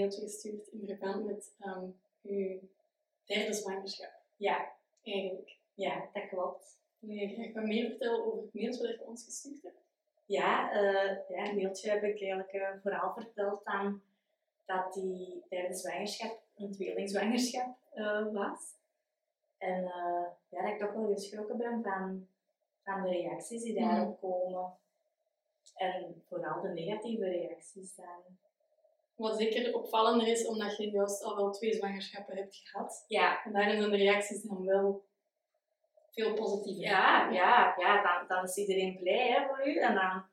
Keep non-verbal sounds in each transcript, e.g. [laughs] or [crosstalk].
mailtje gestuurd in verband met ehm uw derde zwangerschap, Ja. eigenlijk. Ja, dat klopt. Wil je graag wat meer vertellen over het mailtje dat je ons gestuurd hebt? Ja, eh ja, een mailtje heb ik eigenlijk eh, vooral verteld aan dat die derde zwangerschap een tweelingzwangerschap eh, was. En ja, dat ik toch wel geschrokken ben van, van de reacties die daarop komen. En vooral de negatieve reacties dan. Wat zeker opvallender is, omdat je juist al wel twee zwangerschappen hebt gehad. Ja, En daarin zijn de reacties dan wel veel positiever. ja, ja, ja dan, dan is iedereen blij hè, voor u. En dan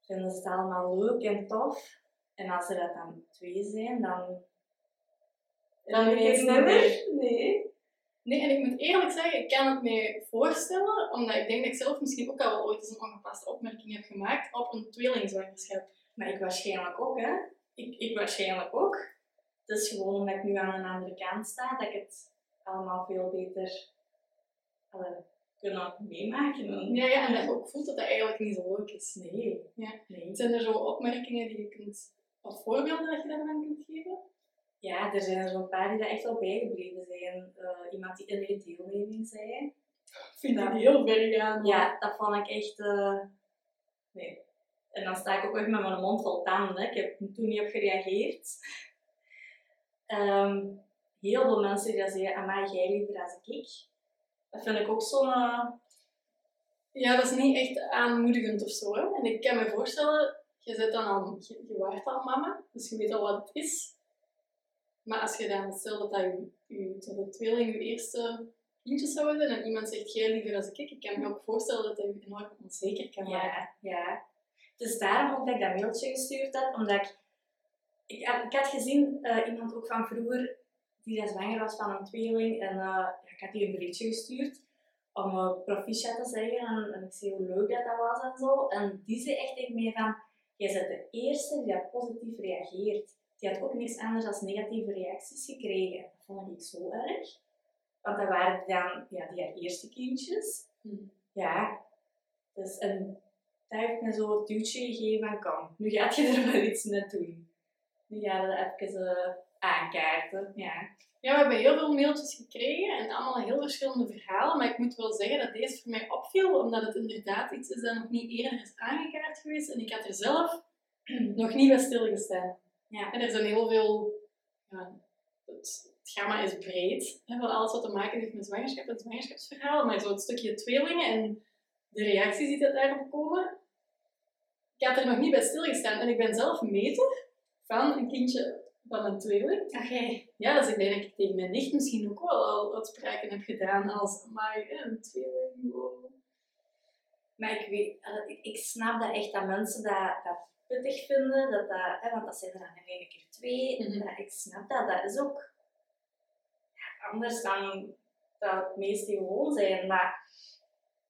vinden ze het allemaal leuk en tof. En als er dat dan twee zijn, dan... Dan weet ik ineens het niet. Nee. Nee, en ik moet eerlijk zeggen, ik kan het me voorstellen, omdat ik denk dat ik zelf misschien ook al ooit eens een ongepaste opmerking heb gemaakt op een tweelingzwangerschap. Maar ik waarschijnlijk ook, hè. Ik, ik waarschijnlijk ook. Het is gewoon omdat ik nu aan een andere kant sta, dat ik het allemaal veel beter uh, kunnen meemaken. En- Ja, ja, en dat je ook voelt dat dat eigenlijk niet zo leuk is. Nee. Ja. nee. Zijn er zo opmerkingen die je kunt, of voorbeelden dat je daarvan kunt geven? Ja, er zijn er zo'n paar die daar echt wel bijgebleven zijn. Eh, iemand die in de deelneming zei. Ik vind dat heel ver gaan. Ja, dat vond ik echt... eh, Nee. En dan sta ik ook echt met mijn mond vol tanden. Hè. Ik heb toen niet op gereageerd. Ehm, heel veel mensen die dat zeggen, amai, jij liever als ik. Dat vind ik ook zo'n... eh, Ja, dat is niet echt aanmoedigend of zo. Hè? En ik kan me voorstellen, je, zit dan al, je, je waart al mama, dus je weet al wat het is. Maar als je dan, stel dat dat je, tweeling, je eerste kindje zou zijn, en iemand zegt jij liever als ik, ik kan me ook voorstellen dat dat je enorm onzeker kan maken. Ja, ja. Dus daarom ook dat ik dat mailtje gestuurd had, omdat ik... Ik had, ik had gezien, eh, iemand ook van vroeger, die dat zwanger was van een tweeling, en eh, ik had die een berichtje gestuurd om uh, proficiat te zeggen, en, en ik zie hoe leuk dat, dat was en zo. En die zei echt tegen mij van, jij bent de eerste die dat positief reageert. Die had ook niks anders dan negatieve reacties gekregen. Dat vond ik zo erg. Want dat waren dan ja, die haar eerste kindjes. Hm. Ja, dus en dat heeft me zo het duwtje gegeven van kom, nu gaat je er wel iets mee doen. Nu ga je dat even uh, aankaarten. Ja. Ja, we hebben heel veel mailtjes gekregen en allemaal heel verschillende verhalen. Maar ik moet wel zeggen dat deze voor mij opviel, omdat het inderdaad iets is dat nog niet eerder is aangekaart geweest. En ik had er zelf [clears throat] nog niet bij stilgestaan. Ja. En er zijn heel veel... Ja, het, het gamma is breed, hè, van alles wat te maken heeft met zwangerschap en zwangerschapsverhalen. Maar zo het stukje tweelingen en de reacties die dat daarop komen, ik had er nog niet bij stilgestaan. En ik ben zelf meter van een kindje van een tweeling. Oké. Ja, dus ik denk dat ik tegen mijn nicht misschien ook wel al uitspraken heb gedaan als, maar een tweeling, wow. Maar ik, weet, ik, snap dat echt dat mensen dat, dat pittig vinden, dat dat, hè, want dat zijn er dan in één keer twee. Mhm. dat, ik snap dat, dat is ook ja, anders dan dat het meeste gewoon zijn. Maar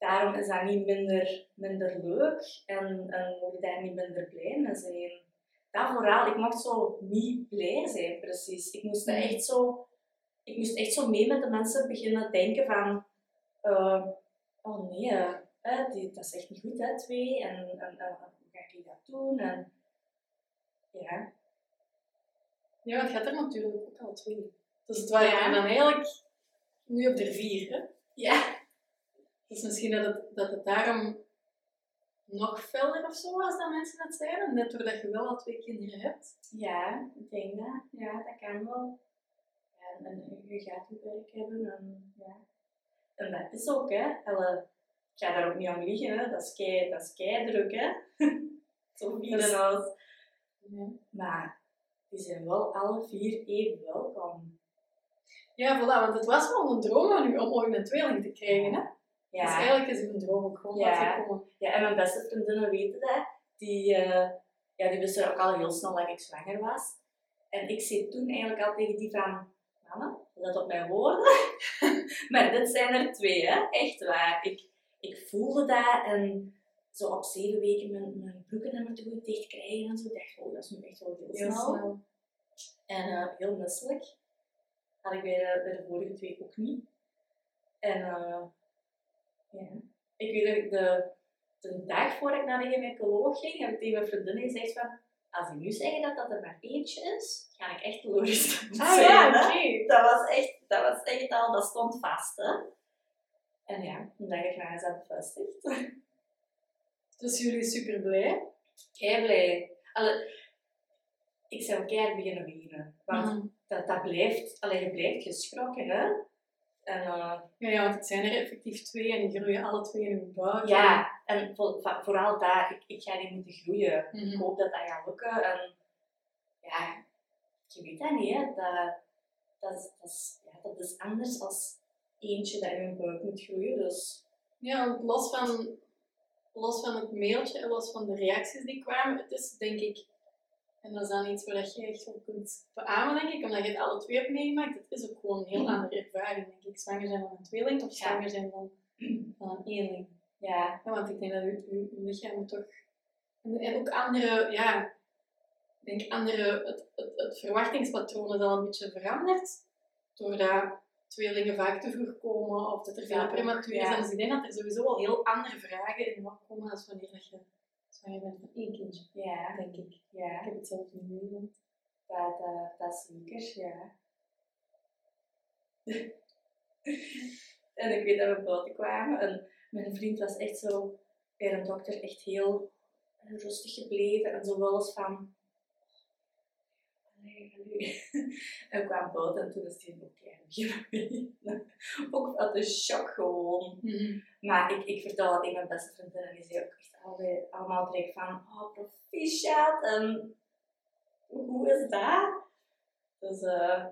daarom is dat niet minder, minder leuk en, en moet je daar niet minder blij mee zijn. Dat vooral, ik mocht zo niet blij zijn, precies. Ik moest echt zo, ik moest echt zo mee met de mensen beginnen denken van, uh, oh nee, uh, die, dat is echt niet goed, hè, twee, en, en, hoe ga ik dat doen? En, ja. Ja, het gaat er natuurlijk ook al twee. Dus het waren Ja. dan eigenlijk nu op de vier, hè? Ja. Dus misschien dat het, dat het daarom nog feller of zo was dan mensen het zeiden, net doordat je wel al twee kinderen hebt. Ja, ik denk dat. Ja, dat kan wel. Ja, en, je gaat je werk hebben en ja. En dat is ook, hè. Alle, ik ga daar ook niet om liegen, hè. Dat is kei, dat is kei druk, hè. [laughs] Zo vier Dat. Ja. Maar die zijn wel alle vier even welkom. Ja, voilà, want het was wel een droom van u om ooit een tweeling te krijgen, hè? Dus Ja. eigenlijk is uw droom ook gewoon Ja. uitgekomen. Ja, en mijn beste vriendinnen weten dat. Die, eh, ja, die wisten ook al heel snel dat ik zwanger was. En ik zei toen eigenlijk al tegen die van, mama, let op mijn woorden. [laughs] maar dit zijn er twee, hè. Echt waar. Ik, ik voelde dat en zo op zeven weken mijn, mijn broeken naar me toe dicht krijgen en zo. Ik dacht, oh, dat is nu echt wel heel, Heel snel. snel. En eh, heel misselijk. Had ik bij de, bij de vorige twee ook niet. En eh, ja, ik weet dat ik de, de dag voordat ik naar de gynaecoloog ging, heb ik tegen mijn vriendin gezegd van, als die nu zeggen dat dat er maar eentje is, ga ik echt teleurgesteld [laughs] Ah zijn. ja, hè. Dat was echt, dat was echt al, dat stond vast, hè. En ja, een dag erna is dat bevestigd. [laughs] Dus jullie super blij. Kei blij. Allee, ik zou keihard beginnen wenen. Want Mhm. dat, dat blijft, allee, je blijft geschrokken, hè. En eh, Ja, ja, want het zijn er effectief twee en die groeien alle twee in hun buik. ja, en voor- voor- vooral daar, ik, ik ga die moeten groeien. Mhm. Ik hoop dat dat gaat lukken. En ja, je weet dat niet, hè. Dat, dat, is, dat, is, ja, dat is anders als eentje dat in hun buik moet groeien. Dus Ja, want los van, los van het mailtje en los van de reacties die kwamen, het is denk ik, en dat is dan iets waar je echt op kunt beamen, denk ik, omdat je het alle twee hebt meegemaakt, het is ook gewoon een heel andere ervaring, denk ik. Zwanger zijn van een tweeling of Ja. zwanger zijn van, van een eenling. ja, Ja, want ik denk dat uw lichaam toch... En, en ook andere, ja... Ik denk andere... Het, het, het verwachtingspatroon is al een beetje veranderd. Doordat tweelingen vaak te vroeg komen of dat er veel Ja, prematuur zijn. Dus ik denk dat er sowieso al heel andere vragen in opkomen als wanneer dat je bent van één kindje. ja, Denk ik. ja. Ik heb het zelf niet meegemaakt. Dat, dat, dat zeker, ja. [laughs] en ik weet dat we buiten kwamen en mijn vriend was echt zo bij een dokter echt heel rustig gebleven en zo wel eens van. [laughs] En we kwamen buiten en toen is hij ook beginnen Ook uit de shock gewoon. Maar ik, ik vertel dat tegen mijn beste vriendin en die zei ook echt allemaal direct van, oh proficiat en hoe is dat? Dus eh,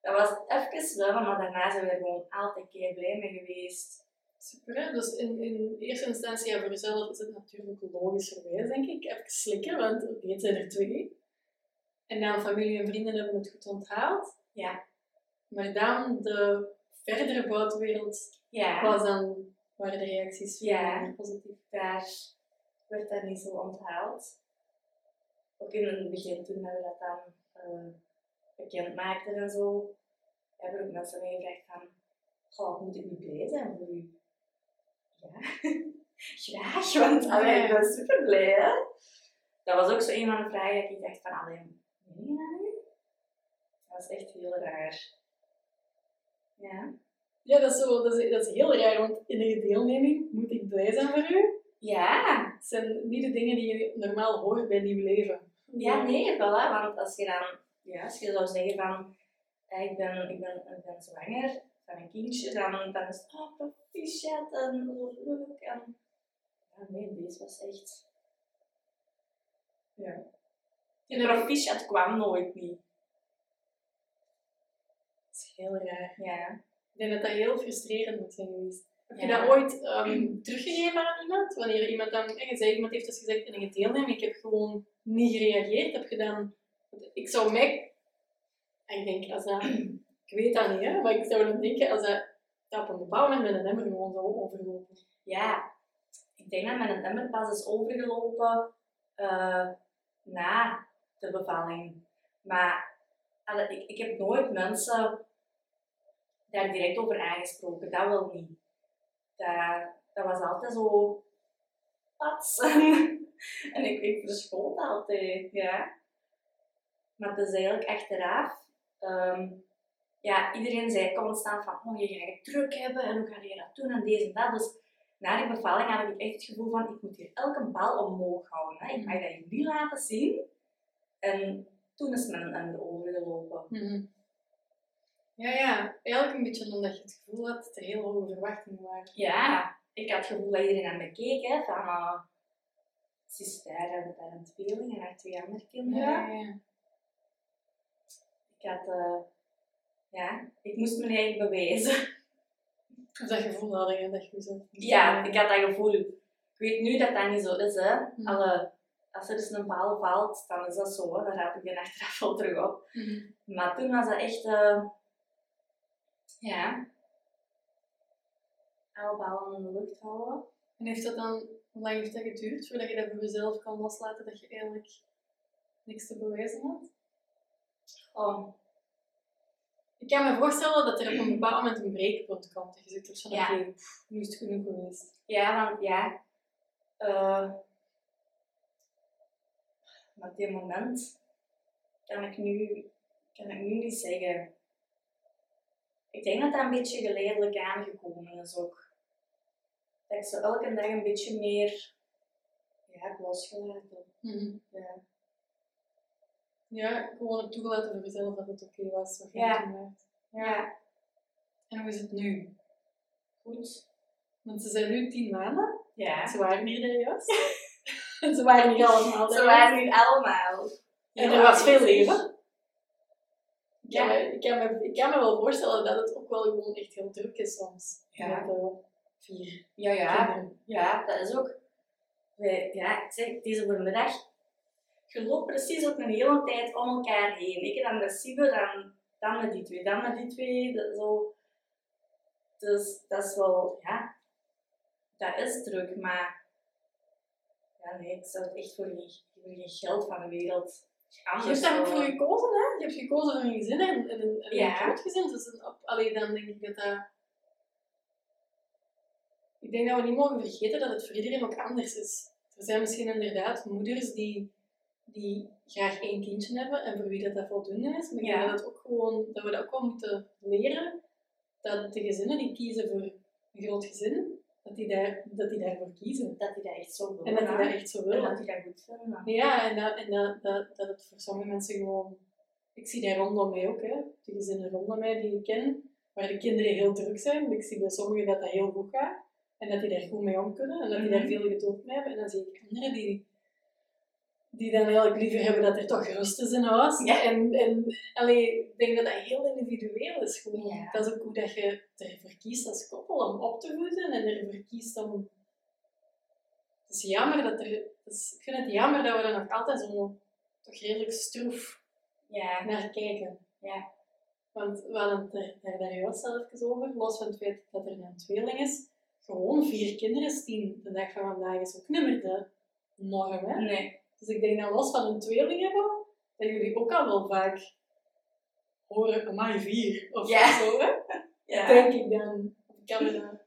dat was even zwemmen, maar daarna zijn we er gewoon altijd kei blij mee geweest. Super, hè? Dus in, in eerste instantie, ja, voor jezelf is het natuurlijk logischerwijs, denk ik, even slikken, want oké, het zijn er twee. En dan familie en vrienden hebben het goed onthaald. Ja. Maar dan de verdere buitenwereld Ja, was dan, waren de reacties Ja. positief. daar werd dat niet zo onthaald. Ook in het begin, toen we dat dan eh, bekend maakten en zo, hebben ook mensen mij gevraagd van, goh, moet ik niet blij zijn voor u? Ja, [laughs] graag, want allee, ik ben super blij, hè. Dat was ook zo een van de vragen dat ik dacht van, alleen, dat nu? Dat was echt heel raar. Ja. Ja, dat is, zo, dat, is, dat is heel raar, want in een deelneming moet ik blij zijn voor u. Ja, Het zijn niet de dingen die je normaal hoort bij nieuw leven. Ja, nee, voilà. Want als je dan, ja, als je zou zeggen van, eh, ik, ben, ik, ben, ik ben zwanger van een kindje, dan, dan is het, oh, proficiat en leuk. En, ja, nee, deze was echt, ja. Die proficiat kwam nooit niet. Dat is heel raar. Ja. Ik denk dat dat heel frustrerend moet zijn geweest. Heb je Ja. dat ooit ehm, teruggegeven aan iemand? Wanneer iemand dan, je zei, iemand heeft dus gezegd in een deelnemen, ik heb gewoon niet gereageerd. Heb je dan, ik zou mij, ik denk, als dat, [clears throat] ik weet dat niet, hè, maar ik zou dan denken, als dat, dat op een bepaald moment met een emmer gewoon zou overlopen. ja, ik denk dat mijn emmer pas is overgelopen eh, na de bevalling. Maar ik, ik heb nooit mensen daar direct over aangesproken, dat wel niet. Dat, dat was altijd zo pats. [laughs] en ik, ik altijd, ja. Maar het is eigenlijk achteraf. ehm, ja, iedereen zei constant van, oh, je gaat het druk hebben en hoe ga je dat doen en deze en dat. Dus na die bevalling had ik echt het gevoel van, ik moet hier elke bal omhoog houden. Hè. Ik mag dat niet laten zien. En toen is mijn emmer overgelopen. Mhm. Ja, ja, eigenlijk een beetje omdat je het gevoel had dat er heel hoge verwachtingen waren. Ja, ik had het gevoel dat iedereen naar me keek, hè, van uh, ze is daar en daar een tweeling en haar twee andere kinderen. Ja, ja. Ik had, eh, ja, ik moest me eigenlijk bewijzen. Of dat gevoel had je, dat je Ja, ik had dat gevoel. Ik weet nu dat dat niet zo is, hè. Mhm. Alle, als er dus een paal valt, dan is dat zo, hè. dan raap ik die achteraf wel terug op. Mhm. Maar toen was dat echt, eh, ja, alle ballen in de lucht houden. En heeft dat dan, hoe lang heeft dat geduurd voordat je dat voor jezelf kan loslaten dat je eigenlijk niks te bewijzen had? Oh, Ik kan me voorstellen dat er op een bepaald moment een breekpunt komt. Dat je van, Ja. pff, nu is het genoeg geweest. Ja, want ja, Uh, maar op dit moment kan ik, nu, kan ik nu niet zeggen. Ik denk dat dat een beetje geleidelijk aangekomen is ook. Dat ik zo elke dag een beetje meer ja, heb losgelaten. Mhm. Ja. Ja, gewoon toegelaten voor jezelf dat het oké was. Wat je Ja. toen ja, En hoe is het nu? goed. Want ze zijn nu tien maanden. Ja. Ze waren hier daar juist. [laughs] [laughs] ze waren hier allemaal Ze waren nu allemaal. En er was veel leven. Ik Ja. kan, me, ik, kan me, ik kan me wel voorstellen dat het ook wel gewoon echt heel druk is soms. Ja. Met eh, vier Ja, ja. kinderen. Ja, dat is ook. Wij, ja, ik zeg, deze voormiddag. Je loopt precies ook een hele tijd om elkaar heen. Ik dan met Sibe, dan, dan met die twee, dan met die twee. Dat, zo. Dus dat is wel, ja, dat is druk, maar ja, nee, ik zou het echt voor geen, voor geen geld van de wereld Je anders hebt daar ook voor gekozen, hè? Je hebt gekozen voor een gezin en, en een, en Ja. een groot gezin. Dus een, op, allee, dan denk ik dat dat... Ik denk dat we niet mogen vergeten dat het voor iedereen ook anders is. Er zijn misschien inderdaad moeders die, die graag één kindje hebben en voor wie dat, dat voldoende is. Maar ik Ja. denk dat, ook gewoon, dat we dat ook wel moeten leren. Dat de gezinnen die kiezen voor een groot gezin, dat die, daar, dat die daarvoor kiezen. Dat die dat echt zo willen. En dat die dat echt zo En willen. dat die dat goed vinden. Ja, en, dat, en dat, dat, dat het voor sommige mensen gewoon... Ik zie daar rondom mij ook, hè. De gezinnen rondom mij die ik ken, waar de kinderen heel druk zijn. Ik zie bij sommigen dat dat heel goed gaat. En dat die daar goed mee om kunnen. En dat die daar Mhm. veel geduld mee hebben. En dan zie ik anderen die, die dan eigenlijk liever hebben dat er toch rust is in huis. Ja. En, en allee, ik denk dat dat heel individueel is. Gewoon. Ja. Dat is ook hoe dat je ervoor kiest als koppel om op te voeden. En ervoor kiest om... Het is jammer dat er... is- ik vind het jammer dat we er nog altijd zo toch redelijk stroef Ja, naar kijken. Ja. Want we hadden het er daar, daar juist even over, los van het feit dat er een tweeling is. Gewoon vier kinderen tien de dag van vandaag is ook niet meer de norm. Hè? nee. Dus ik denk dat los van een tweeling hebben, dat jullie ook al wel vaak horen, amai vier, of Ja. zo. Hè? Ja. Denk ik dan. Ik kan dat...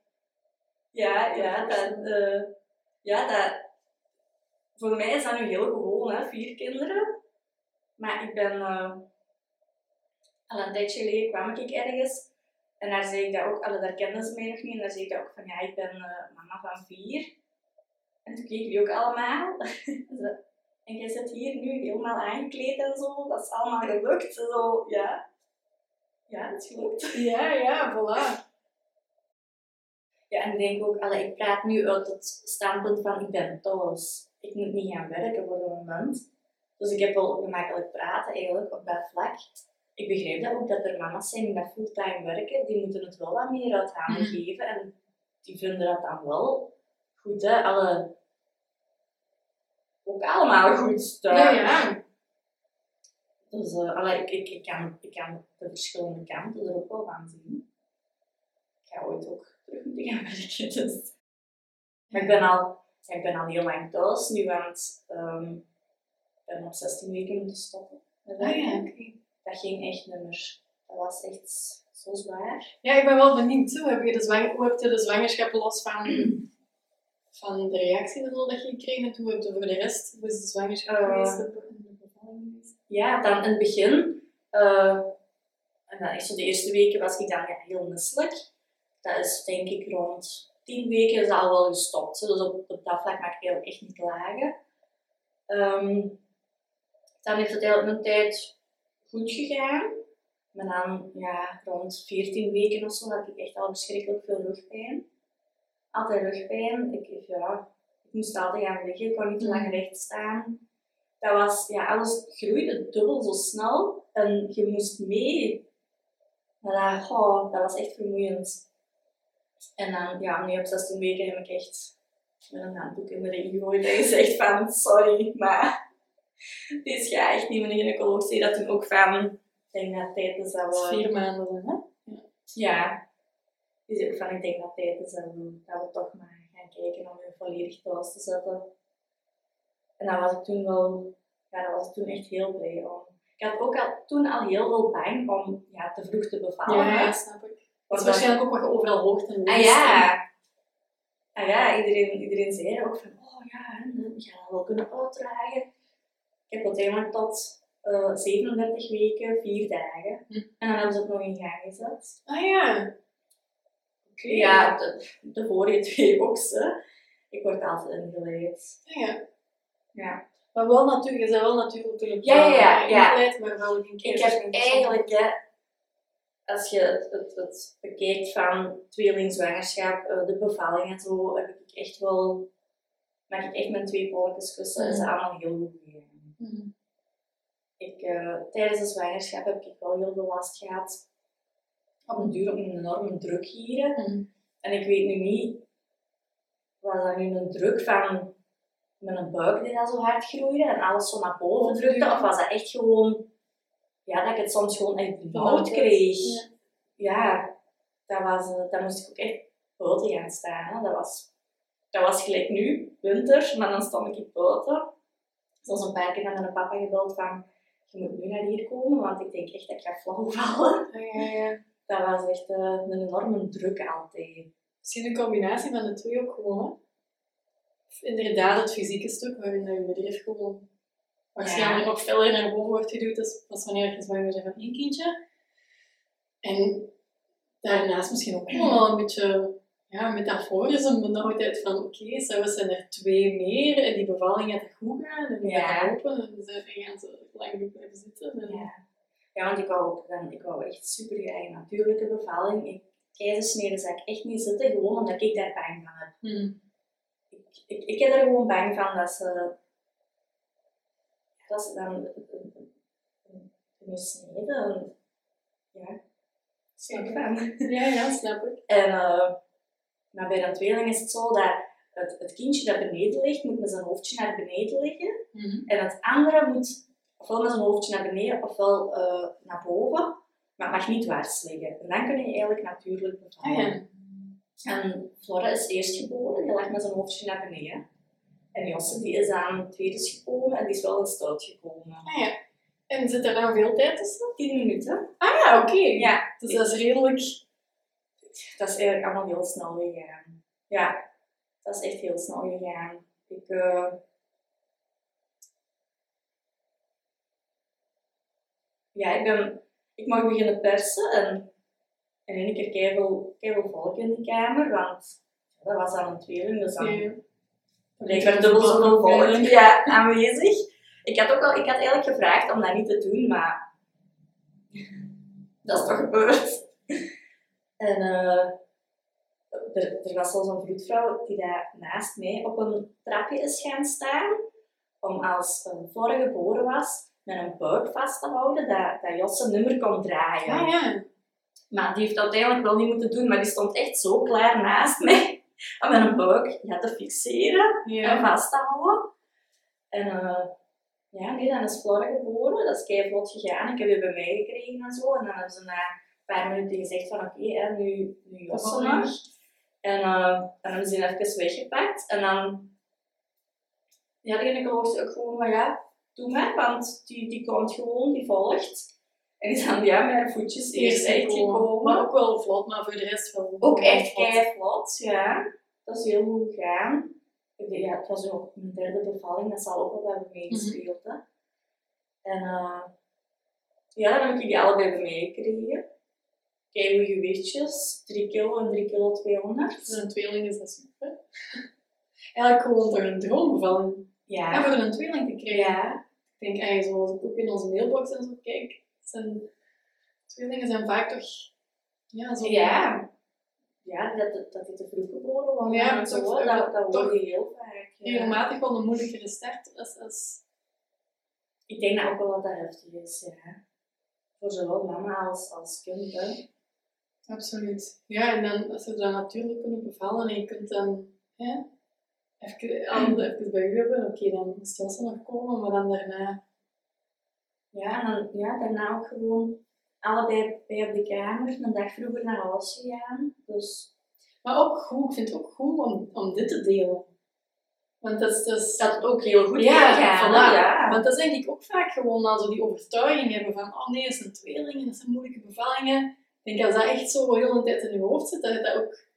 Ja, ja, dat, eh, ja dat, voor mij is dat nu heel gewoon, hè, vier kinderen. Maar ik ben, eh, al een tijdje geleden kwam ik ergens en daar zei ik dat ook, allee, daar kenden ze mij nog niet, en daar zei ik dat ook van, ja, ik ben eh, mama van vier. En toen keken die ook allemaal. [laughs] En jij zit hier nu helemaal aangekleed en zo, dat is allemaal gelukt. Zo, ja. Ja, het is gelukt. Ja, ja, voilà. Ja, en ik denk ook, allee, ik praat nu uit het standpunt van ik ben thuis. Ik moet niet gaan werken voor een moment. Dus ik heb wel gemakkelijk praten eigenlijk op dat vlak. Ik begrijp dat ook dat er mama's zijn die met fulltime werken, die moeten het wel wat meer uit handen Mhm. geven en die vinden dat dan wel goed, hè? Alle, ook allemaal goed. hè. Ja, ja. Dus eh, allee, ik, ik, ik, kan, ik kan de verschillende kanten er ook wel van zien. Ik ga ooit ook terug moeten gaan werken. Dus. Maar ik ben, al, ja, ik ben al heel lang thuis nu, want ehm, ik ben op 16 weken moeten stoppen. met Ah, ja. Dat ging echt niet meer. Dat was echt zo zwaar. Ja, ik ben wel benieuwd. Hoe heb je de, zwang, hoe heb je de zwangerschap los van, van de reactie en dat je gekregen hebt? Hoe heb je voor de rest, hoe is de zwangerschap Eh. geweest? De, be- de bevalling geweest? Ja, dan in het begin, eh, en dan echt zo de eerste weken was ik dan ja, heel misselijk. Dat is denk ik rond 10 weken is dat al wel gestopt. Dus op, op dat vlak mag ik echt niet klagen. Ehm, dan heeft het eigenlijk een tijd goed gegaan. Maar dan, ja, rond 14 weken of zo had ik echt al verschrikkelijk veel rugpijn. Altijd rugpijn. Ik, ja, ik moest altijd gaan liggen, ik kon niet te lang recht staan. Dat was, ja, alles groeide dubbel zo snel en je moest mee. Maar dat, oh, dat was echt vermoeiend. En dan, ja, nu op 16 weken heb ik echt met een handdoek in de ring gegooid en gezegd van, sorry, maar [laughs] dit gaat echt niet. Mijn gynaecoloog zei dat toen ook van, ik denk dat tijd is dat Dat is we... vier maanden hè? Ja. Zei ook van, ik denk dat tijd is dat we, dat we toch maar gaan kijken om je volledig thuis te zetten. En dat was ik toen wel, ja, daar was ik toen echt heel blij om. Ik had ook al, toen al heel veel bang om ja, te vroeg te bevallen. Ja, snap ik. Dat is waarschijnlijk ook wat je overal hoort en Ah ja. ah ja, iedereen, iedereen zei ook van, oh ja, eh, we gaan dat wel kunnen uitdragen. Ik heb uiteindelijk tot eh 37 weken, 4 dagen. Hm. En dan hebben ze het nog in gang gezet. Ah ja. Ja, de, de vorige twee boxen. Ik word altijd ingeleid. Ah, ja. Ja. Maar wel natuurlijk, je bent wel natuurlijk Ja, ja, ja, ja. ingeleid, maar wel een keer. Ik heb eigenlijk, hè, als je het, het, het bekijkt van tweelingzwangerschap, eh, de bevalling en zo, heb ik echt wel, mag ik echt mijn twee polletjes kussen. Dat is Mhm. allemaal heel goed gegaan. Mhm. Ik, eh, tijdens de zwangerschap heb ik wel heel veel last gehad. Op een duur een enorme druk hier. Mhm. En ik weet nu niet, was dat nu een druk van mijn buik die dat zo hard groeide en alles zo naar boven drukte? Of was dat echt gewoon, ja, dat ik het soms gewoon echt benauwd kreeg? Ja. Ja, dat was, eh, daar moest ik ook echt buiten gaan staan. Hè. Dat, was, dat was gelijk nu, winter, maar dan stond ik buiten. Zoals een paar keer naar mijn papa gebeld van, je moet nu naar hier komen, want ik denk echt dat ik ga flauw vallen. Ja, ja. Dat was echt eh, een enorme druk altijd. Misschien een combinatie van de twee ook gewoon, hè? Inderdaad het fysieke stuk, waarin je bedrijf gewoon waarschijnlijk Ja. nog feller naar boven wordt geduwd als, als wanneer je zwanger bent van één kindje. En daarnaast misschien ook gewoon wel een beetje ja, metaforisch een benauwdheid van oké, zo zijn er twee meer en die bevalling gaat goed gaan en die Ja. gaat open en ze gaan ze lang blijven zitten. En, Ja. Ja, want ik wou, ook dan, ik wou echt super graag een natuurlijke bevalling. Ik, keizersneden zou ik echt niet zitten, gewoon omdat ik daar bang van heb. Hmm. Ik, ik, ik heb er gewoon bang van dat ze, dat ze dan kunnen snijden. en- Ja, schrik van. Ja, ja, snap ik. [laughs] En, eh, maar bij een tweeling is het zo dat het, het kindje dat beneden ligt, moet met zijn hoofdje naar beneden liggen. Mhm. En het andere moet ofwel met zijn hoofdje naar beneden ofwel eh, naar boven. Maar het mag niet dwars liggen. En dan kun je eigenlijk natuurlijk bevallen. Ah, ja. En Flora is eerst geboren, die lag met zijn hoofdje naar beneden. En Josse die is aan het tweede gekomen en die is wel in stoot gekomen. Ah, ja. En zit er dan veel tijd tussen? 10 minuten. Ah ja, oké. Ja, Dus dat is redelijk... dat is eigenlijk allemaal heel snel gegaan. Ja, dat is echt heel snel gegaan. Ik, eh, ja, ik, ben, ik mag beginnen persen en in één keer keiveel, keiveel volk in die kamer, want dat was dan een tweeling, dus dan Ja. blijkbaar dubbel zoveel volk [laughs] ja, aanwezig. Ik had, ook al, ik had eigenlijk gevraagd om dat niet te doen, maar [laughs] dat is toch gebeurd. [laughs] En eh, er, er was zelfs een vroedvrouw die daar naast mij op een trapje is gaan staan, om als een Flora geboren was, met een buik vast te houden, dat, dat Jos zijn nummer kon draaien. Ah ja. Maar die heeft uiteindelijk wel niet moeten doen, maar die stond echt zo klaar naast mij, [laughs] om met een buik ja, te fixeren en vast te houden. En eh, ja, nee, dan is Flora geboren. Dat is kei vlot gegaan. Ik heb die bij mij gekregen en zo. En dan hebben ze na een paar minuten gezegd van oké, hè, nu, nu Bevalling. nog. En eh, dan hebben ze die even weggepakt. En dan ja, de gynaecoloog zei ook gewoon van ja, doe maar, want die, die komt gewoon, die volgt. En die is dan ja, haar voetjes eerst gekomen. Maar ook wel vlot, maar voor de rest wel. Ook echt vlot. kei vlot, ja. Dat is heel goed gegaan. Ja, het was ook mijn derde bevalling, dat zal ook wel hebben meegespeeld. En eh, ja, dan heb ik die allebei bij mij gekregen. Kei goede gewichtjes, 3 kilo en 3 kilo 200. Voor een tweeling is dat super. [laughs] Eigenlijk gewoon toch een droombevalling. En Ja. voor een tweeling te krijgen. Ja. Ik denk eigenlijk, zoals ik ook in onze mailbox en zo kijk, zijn tweelingen zijn vaak toch ja, zo. Ja. Ja, dat, dat, dat te vroeg geboren worden. Ja, zo, dat, dat toch hoor je heel vaak. ja. Regelmatig wel een moeilijkere start als, als Ik denk dat ook wel dat dat heftig is, ja. Voor zowel mama als, als kind, hè. Absoluut. Ja, en dan, als ze dan natuurlijk kunnen bevallen en je kunt dan hè, even, alles even bij u hebben, oké, dan moet Stelsel nog komen, maar dan daarna... Ja, en dan, ja, daarna ook gewoon allebei bij op de kamer, een dag vroeger naar huis gegaan. Dus Maar ook goed, ik vind het ook goed om, om dit te delen. Want dat is... Dat is dat het ook heel goed ja, voilà. hè, ja. Want dat is denk ik ook vaak gewoon al zo die overtuiging hebben van oh nee, het zijn tweelingen, dat zijn moeilijke bevallingen. Ik denk als dat echt zo heel de tijd in je hoofd zit, dat dat ook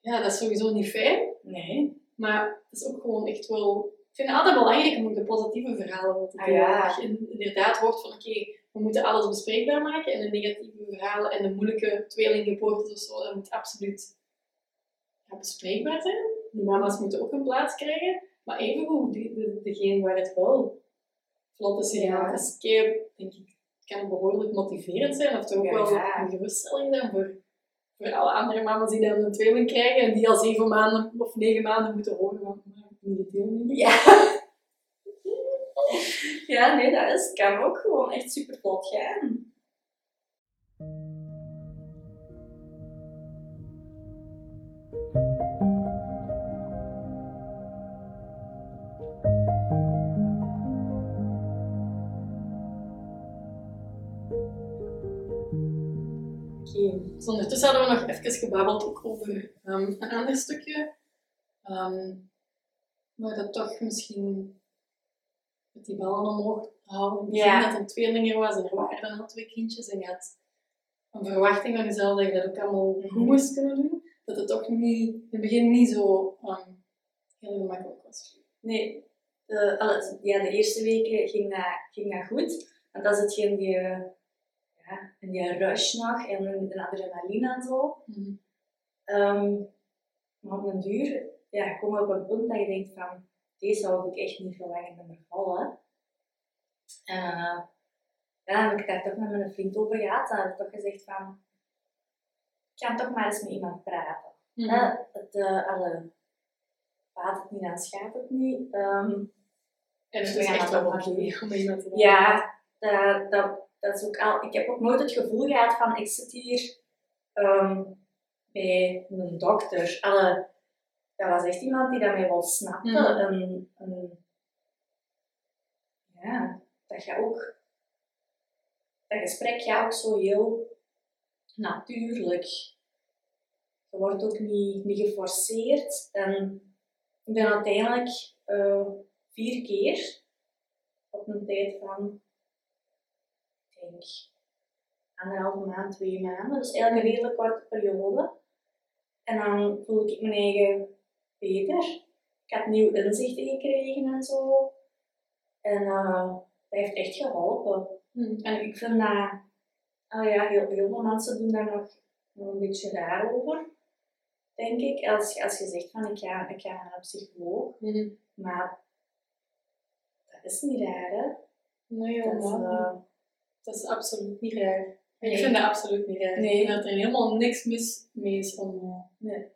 ja, dat is sowieso niet fijn. Nee. Maar het is ook gewoon echt wel... Ik vind het altijd belangrijk om de positieve verhalen wel te Ah, delen. ja. Dat je in- inderdaad hoort van, oké, we moeten alles bespreekbaar maken. En de negatieve verhalen en de moeilijke tweelinggeboortes of zo, dat moet absoluut ja, bespreekbaar zijn. Die mama's moeten ook een plaats krijgen. Maar evengoed, de, de, degene waar het wel vlot is gegaan. Ja. Denk ik, kan behoorlijk motiverend zijn. Of toch ook Ja, wel een geruststelling zijn voor, voor alle andere mama's die dan een tweeling krijgen. En die al zeven maanden of negen maanden moeten horen van. Ja. Ja, nee, dat is, kan ook gewoon echt super vlot gaan. Dus ondertussen hadden we nog even gebabbeld ook over ehm, een ander stukje. ehm waar dat toch misschien met die ballen omhoog het begin Ja. dat het een tweeling er was en er waren dan al twee kindjes en je had een verwachting van jezelf dat je dat ook allemaal goed Mhm. moest kunnen doen. Dat het toch niet, in het begin niet zo ehm, heel gemakkelijk was. Nee, de, alle- ja, de eerste weken ging dat, ging dat goed. Want zit je in die, ja, in die rush nog en in de adrenaline en zo. Mhm. Ehm, maar op een duur ja, kom je op een punt dat je denkt van, deze zou ik echt niet veel langer meer vallen. En eh, ja, dan heb ik daar toch met mijn vriend over gehad en heb ik toch gezegd van, ik ga toch maar eens met iemand praten. Eh, het, alle, baat het niet, dan schaadt het niet. Ehm, En het is echt wel oké om met iemand te ja, dat, dat, dat is ook al, ik heb ook nooit het gevoel gehad van, ik zit hier ehm, bij een dokter. Alle, dat was echt iemand die dat mij wel snapte. En, ja, dat je ook, dat gesprek gaat ook zo heel natuurlijk. Je wordt ook niet, niet geforceerd. En ik ben uiteindelijk eh, vier keer op een tijd van, denk, anderhalve maand, twee maanden. Dus eigenlijk een redelijk korte periode. En dan voelde ik mijn eigen beter. Ik had nieuw inzichten gekregen en zo. En eh, dat heeft echt geholpen. Mhm. En ik vind dat, oh ja, heel, heel veel mensen doen daar nog, nog een beetje raar over, denk ik. Als, je- als je zegt van ik ga, ik ga naar een psycholoog, Mhm. maar dat is niet raar, hè? Nee, Dat is, Dat is absoluut niet raar. Ik vind dat absoluut niet raar. Nee. Ik vind dat er helemaal niks mis mee is om, eh, Nee.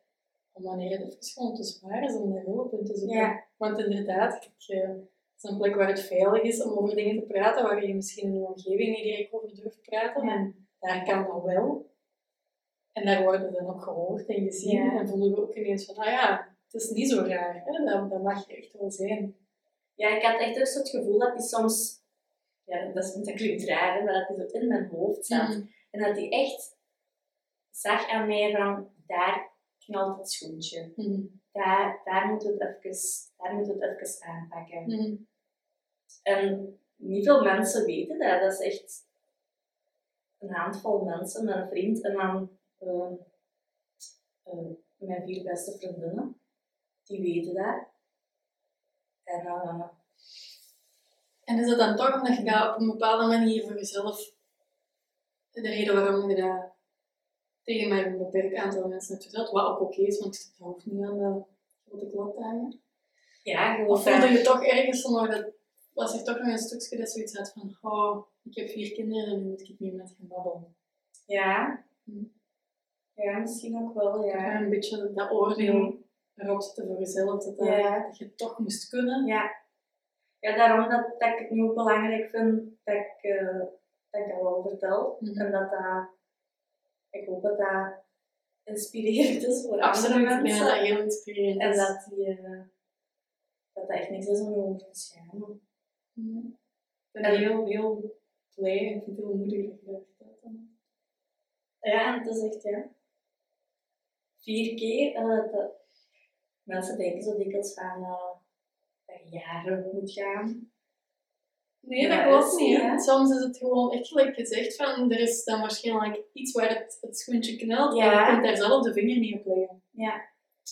om wanneer het even gewoon te zwaar is om daar hulp in te zoeken. Ja. Want inderdaad, eh, het is een plek waar het veilig is om over dingen te praten, waar je misschien in je omgeving niet direct over durft praten. Ja. En daar kan dat wel. En daar worden dan ook gehoord en gezien. Ja. En voelen we ook ineens van, ah ja, het is niet zo raar. Hè? Dat, dat mag je echt wel zijn. Ja, ik had echt ook zo het gevoel dat die soms, ja, dat, is, dat klinkt raar, hè, maar dat die zo in mijn hoofd zat. Mhm. En dat die echt zag aan mij van, daar knalt het schoentje. Mhm. Daar, daar moeten we het even, daar moeten we het even aanpakken. Mhm. En niet veel mensen weten dat. Dat is echt een handvol mensen, mijn vriend en dan ehm, ehm, mijn vier beste vriendinnen. Die weten dat. En eh, En is het dan toch omdat je dat op een bepaalde manier voor jezelf, de reden waarom je dat tegen maar een beperkt aantal mensen hebt verteld, wat ook oké is, want dat hoeft niet aan de grote klap te hangen. ja, gewoon Of voelde je toch ergens nog dat, was er toch nog een stukje dat zoiets had van, oh, ik heb vier kinderen en nu moet ik niet met gaan babbelen. Ja. Hm. Ja, misschien ook wel, ja. Ja, een beetje dat oordeel erop zetten voor jezelf, dat, dat, Ja. dat je toch moest kunnen. Ja. Ja, daarom dat, dat ik het nu ook belangrijk vind dat ik, eh, dat ik dat wel vertel. Mhm. En dat dat, ik hoop dat dat inspirerend is voor Absoluut, andere mensen. dat heel inspirerend En dat, die, eh, dat dat echt niks is om je over te schamen. Mhm. Ik ben En- heel, heel blij en ik vind het heel moedig dat je dat vertelt. Ja, en het is echt, ja. Vier keer. eh, dat, mensen denken zo dikwijls van je jaren moet gaan. Nee, dat klopt niet. ja. Soms is het gewoon echt gelijk gezegd van, er is dan waarschijnlijk iets waar het, het schoentje knelt, Ja. maar je kunt daar zelf de vinger niet op leggen. Ja.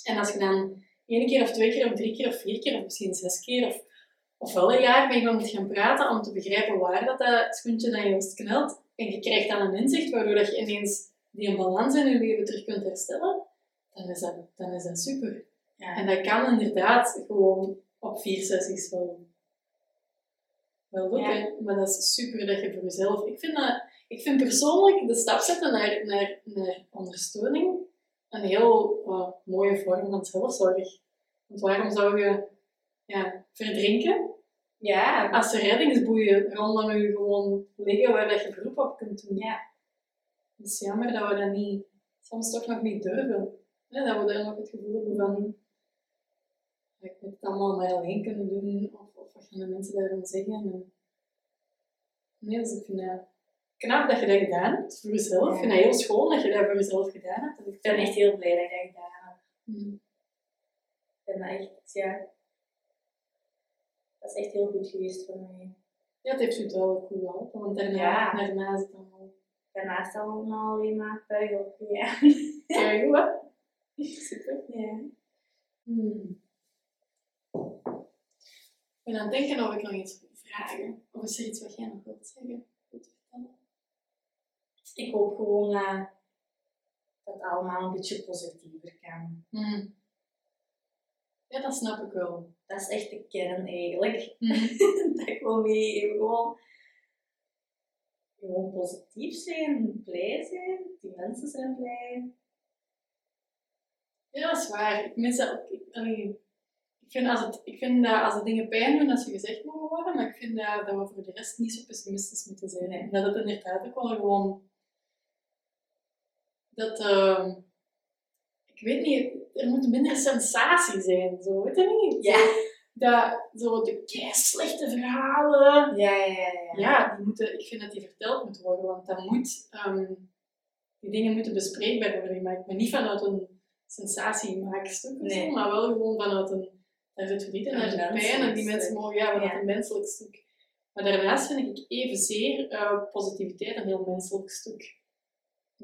En als je dan één keer of twee keer of drie keer of vier keer of misschien zes keer of, of wel een jaar met iemand moet gaan praten om te begrijpen waar dat, dat schoentje dan juist knelt. En je krijgt dan een inzicht waardoor dat je ineens die balans in je leven terug kunt herstellen. Dan is dat, dan is dat super. Ja. En dat kan inderdaad gewoon op vier sessies wel, wel lukken. Maar dat is super dat je voor jezelf... Ik vind, dat, ik vind persoonlijk de stap zetten naar, naar, naar ondersteuning een heel uh, mooie vorm van zelfzorg. Want waarom zou je ja, verdrinken Ja, als er reddingsboeien rondom je gewoon liggen waar dat je beroep op kunt doen? Ja. Het is jammer dat we dat niet, soms toch nog niet durven. Hè? Dat we daar nog het gevoel hebben van ja, ik moet het allemaal maar alleen kunnen doen, of, of wat gaan de mensen daarvan zeggen. En, nee, dus ik vind dat knap dat je dat gedaan hebt voor jezelf. Ik vind dat heel schoon dat je dat voor jezelf gedaan hebt. Ik ben echt heel blij dat ik dat gedaan heb. Mm. Ik ben dat echt, ja... Dat is echt heel goed geweest voor mij. Ja, het heeft het wel goed geholpen, want daarna, Ja. daarna is het allemaal Daarnaast allemaal alleen maar puig op ja. goed, hè? [laughs] Super. ja. Hmm. Ik ben aan het denken of ik nog iets wil vragen. Of is er iets wat jij nog wilt zeggen? Ik hoop gewoon eh, dat het allemaal een beetje positiever kan. Hmm. Ja, dat snap ik wel. Dat is echt de kern eigenlijk. Hmm. [laughs] dat ik wil meegeven. Gewoon, gewoon positief zijn, blij zijn. Die mensen zijn blij. Ja, dat is waar. Ik mis dat ook. Ik, vind als het, ik vind dat als de dingen pijn doen, dat ze gezegd mogen worden, maar ik vind dat, dat we voor de rest niet zo pessimistisch moeten zijn. En dat het inderdaad ook wel gewoon... Dat... ehm, ik weet niet, er moet minder sensatie zijn, zo, weet je niet? Ja. Dat, zo de slechte verhalen, Ja, ja, ja. ja. ja, die moeten, ik vind dat die verteld moeten worden, want dat moet, ehm, die dingen moeten bespreekbaar worden gemaakt, maar niet vanuit een sensatiemaakstuk of zo, Nee. maar wel gewoon vanuit een, daar zit verdriet en zit pijn en die mensen mogen, ja, vanuit Ja. een menselijk stuk. Maar daarnaast vind ik evenzeer eh positiviteit een heel menselijk stuk.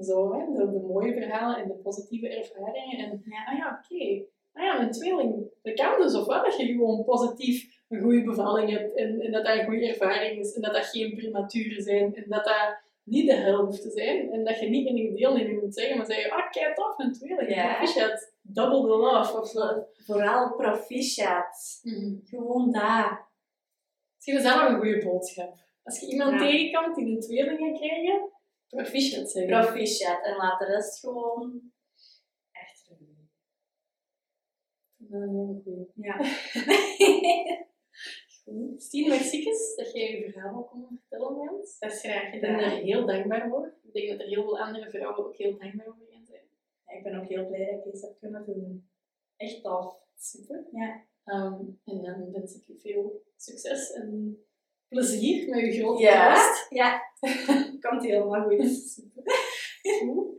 Zo, hè, de, de mooie verhalen en de positieve ervaringen. En Ja. ah ja, oké. Ah ja, een tweeling. Dat kan dus, of wel, dat je gewoon positief een goede bevalling hebt en, en dat dat een goede ervaring is en dat dat geen prematuren zijn en dat dat niet de hel hoeft te zijn en dat je niet in een deelneming moet zeggen, maar zeggen, ah, kijk tof, een tweeling, Ja. Double the love of. Vooral proficiat. Mhm. Gewoon daar. Misschien is dat nog een goede boodschap. Als je iemand Ja. tegenkomt die een tweeling gaat krijgen, proficiat zeggen. Proficiat. En laat de rest gewoon echt doen. Goeie. Ja. [laughs] Goed. Merciekes dat jij je verhaal ook kon vertellen ons. Dat is graag Ik ben daar heel dankbaar voor. Ik denk dat er heel veel andere vrouwen ook heel dankbaar voor zijn. Ja, ik ben ook heel blij dat ik deze heb kunnen doen. Echt tof. Super. Ja. Ehm, en dan wens ik je veel succes en plezier met je grote Ja. trust. Ja. [laughs] Komt helemaal goed. Super. Goed.